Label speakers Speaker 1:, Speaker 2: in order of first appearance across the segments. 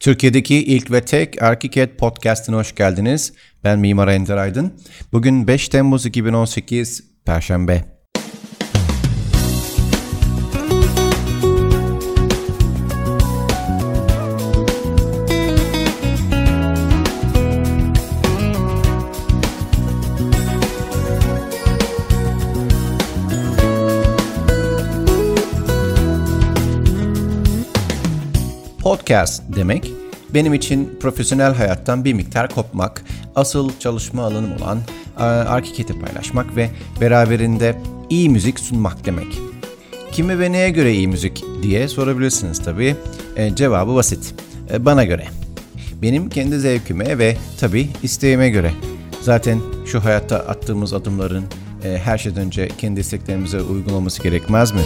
Speaker 1: Türkiye'deki ilk ve tek ArchiCAD podcast'ine hoş geldiniz. Ben Mimar Ender Aydın. Bugün 5 Temmuz 2018 Perşembe. Podcast demek benim için profesyonel hayattan bir miktar kopmak, asıl çalışma alanım olan e, ArchiCAD'i paylaşmak ve beraberinde iyi müzik sunmak demek. Kime ve neye göre iyi müzik diye sorabilirsiniz tabii. E, cevabı basit. E, bana göre. Benim kendi zevkime ve tabii isteğime göre. Zaten şu hayatta attığımız adımların e, her şeyden önce kendi isteklerimize uygun olması gerekmez mi?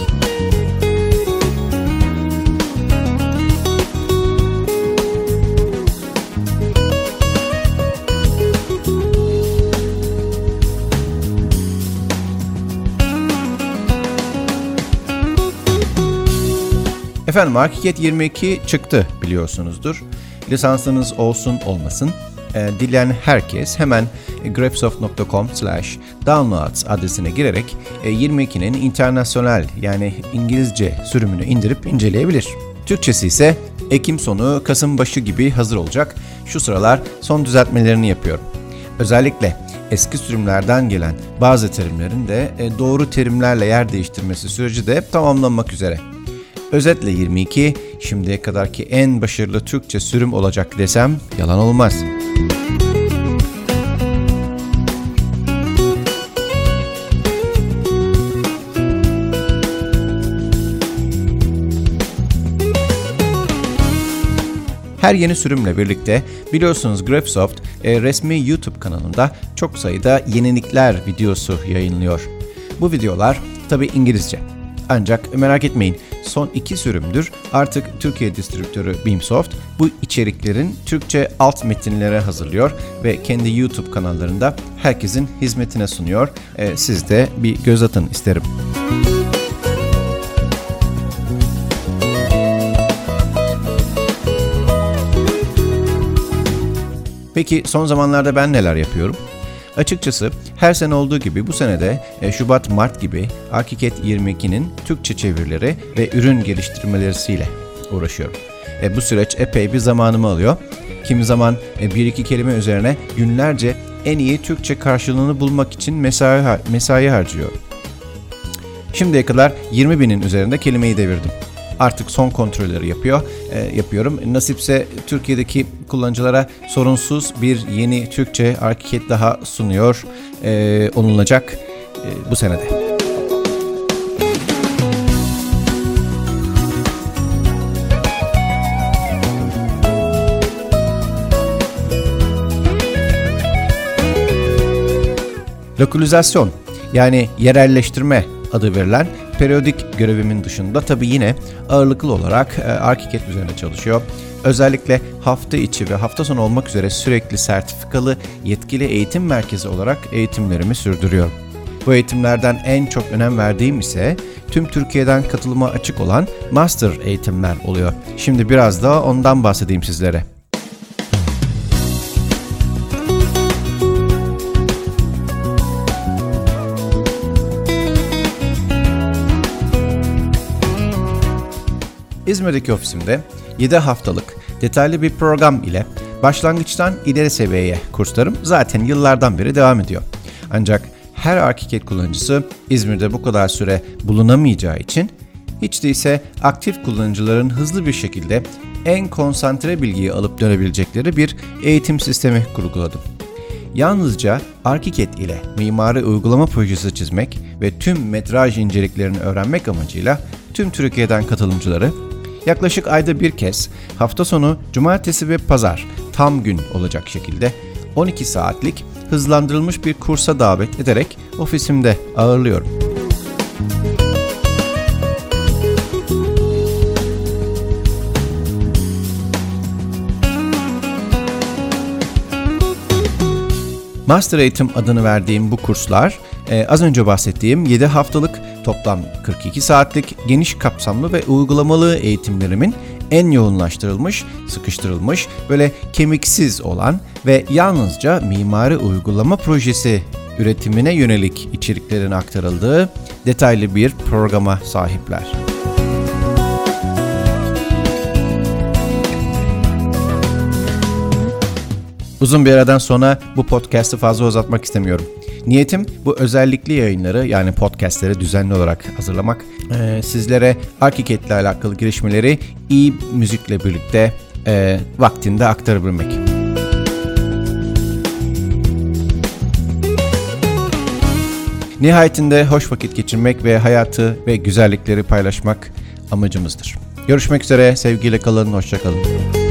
Speaker 1: Efendim ArchiCAD 22 çıktı biliyorsunuzdur. Lisansınız olsun olmasın. E, dileyen herkes hemen grapsoft.com slash downloads adresine girerek e, 22'nin internasyonel yani İngilizce sürümünü indirip inceleyebilir. Türkçesi ise Ekim sonu Kasım başı gibi hazır olacak. Şu sıralar son düzeltmelerini yapıyorum. Özellikle eski sürümlerden gelen bazı terimlerin de e, doğru terimlerle yer değiştirmesi süreci de tamamlanmak üzere. Özetle 22 şimdiye kadarki en başarılı Türkçe sürüm olacak desem yalan olmaz. Her yeni sürümle birlikte biliyorsunuz Grapsoft e, resmi YouTube kanalında çok sayıda yenilikler videosu yayınlıyor. Bu videolar tabi İngilizce. Ancak merak etmeyin son iki sürümdür artık Türkiye distribütörü Beamsoft bu içeriklerin Türkçe alt metinlere hazırlıyor ve kendi YouTube kanallarında herkesin hizmetine sunuyor. E, siz de bir göz atın isterim. Peki son zamanlarda ben neler yapıyorum? Açıkçası her sene olduğu gibi bu senede e, Şubat-Mart gibi ArchiCAD 22'nin Türkçe çevirileri ve ürün geliştirmeleriyle uğraşıyorum. E, bu süreç epey bir zamanımı alıyor. Kimi zaman e, bir iki kelime üzerine günlerce en iyi Türkçe karşılığını bulmak için mesai, mesai harcıyorum. Şimdiye kadar 20 binin üzerinde kelimeyi devirdim artık son kontrolleri yapıyor, e, yapıyorum. Nasipse Türkiye'deki kullanıcılara sorunsuz bir yeni Türkçe ArchiCAD daha sunuyor, e, onulacak e, bu senede. Lokalizasyon yani yerelleştirme adı verilen periyodik görevimin dışında tabii yine ağırlıklı olarak e, ArchiCAD üzerine çalışıyor. Özellikle hafta içi ve hafta sonu olmak üzere sürekli sertifikalı yetkili eğitim merkezi olarak eğitimlerimi sürdürüyorum. Bu eğitimlerden en çok önem verdiğim ise tüm Türkiye'den katılıma açık olan master eğitimler oluyor. Şimdi biraz daha ondan bahsedeyim sizlere. İzmir'deki ofisimde 7 haftalık detaylı bir program ile başlangıçtan ileri seviyeye kurslarım zaten yıllardan beri devam ediyor. Ancak her ArchiCAD kullanıcısı İzmir'de bu kadar süre bulunamayacağı için hiç değilse aktif kullanıcıların hızlı bir şekilde en konsantre bilgiyi alıp dönebilecekleri bir eğitim sistemi kurguladım. Yalnızca ArchiCAD ile mimari uygulama projesi çizmek ve tüm metraj inceliklerini öğrenmek amacıyla tüm Türkiye'den katılımcıları Yaklaşık ayda bir kez hafta sonu cumartesi ve pazar tam gün olacak şekilde 12 saatlik hızlandırılmış bir kursa davet ederek ofisimde ağırlıyorum. Master Eğitim adını verdiğim bu kurslar e, az önce bahsettiğim 7 haftalık toplam 42 saatlik geniş kapsamlı ve uygulamalı eğitimlerimin en yoğunlaştırılmış, sıkıştırılmış, böyle kemiksiz olan ve yalnızca mimari uygulama projesi üretimine yönelik içeriklerin aktarıldığı detaylı bir programa sahipler. Uzun bir aradan sonra bu podcast'ı fazla uzatmak istemiyorum. Niyetim bu özellikli yayınları yani podcastleri düzenli olarak hazırlamak. Ee, sizlere Archicad ile alakalı girişmeleri iyi müzikle birlikte e, vaktinde aktarabilmek. Nihayetinde hoş vakit geçirmek ve hayatı ve güzellikleri paylaşmak amacımızdır. Görüşmek üzere, sevgiyle kalın, hoşçakalın.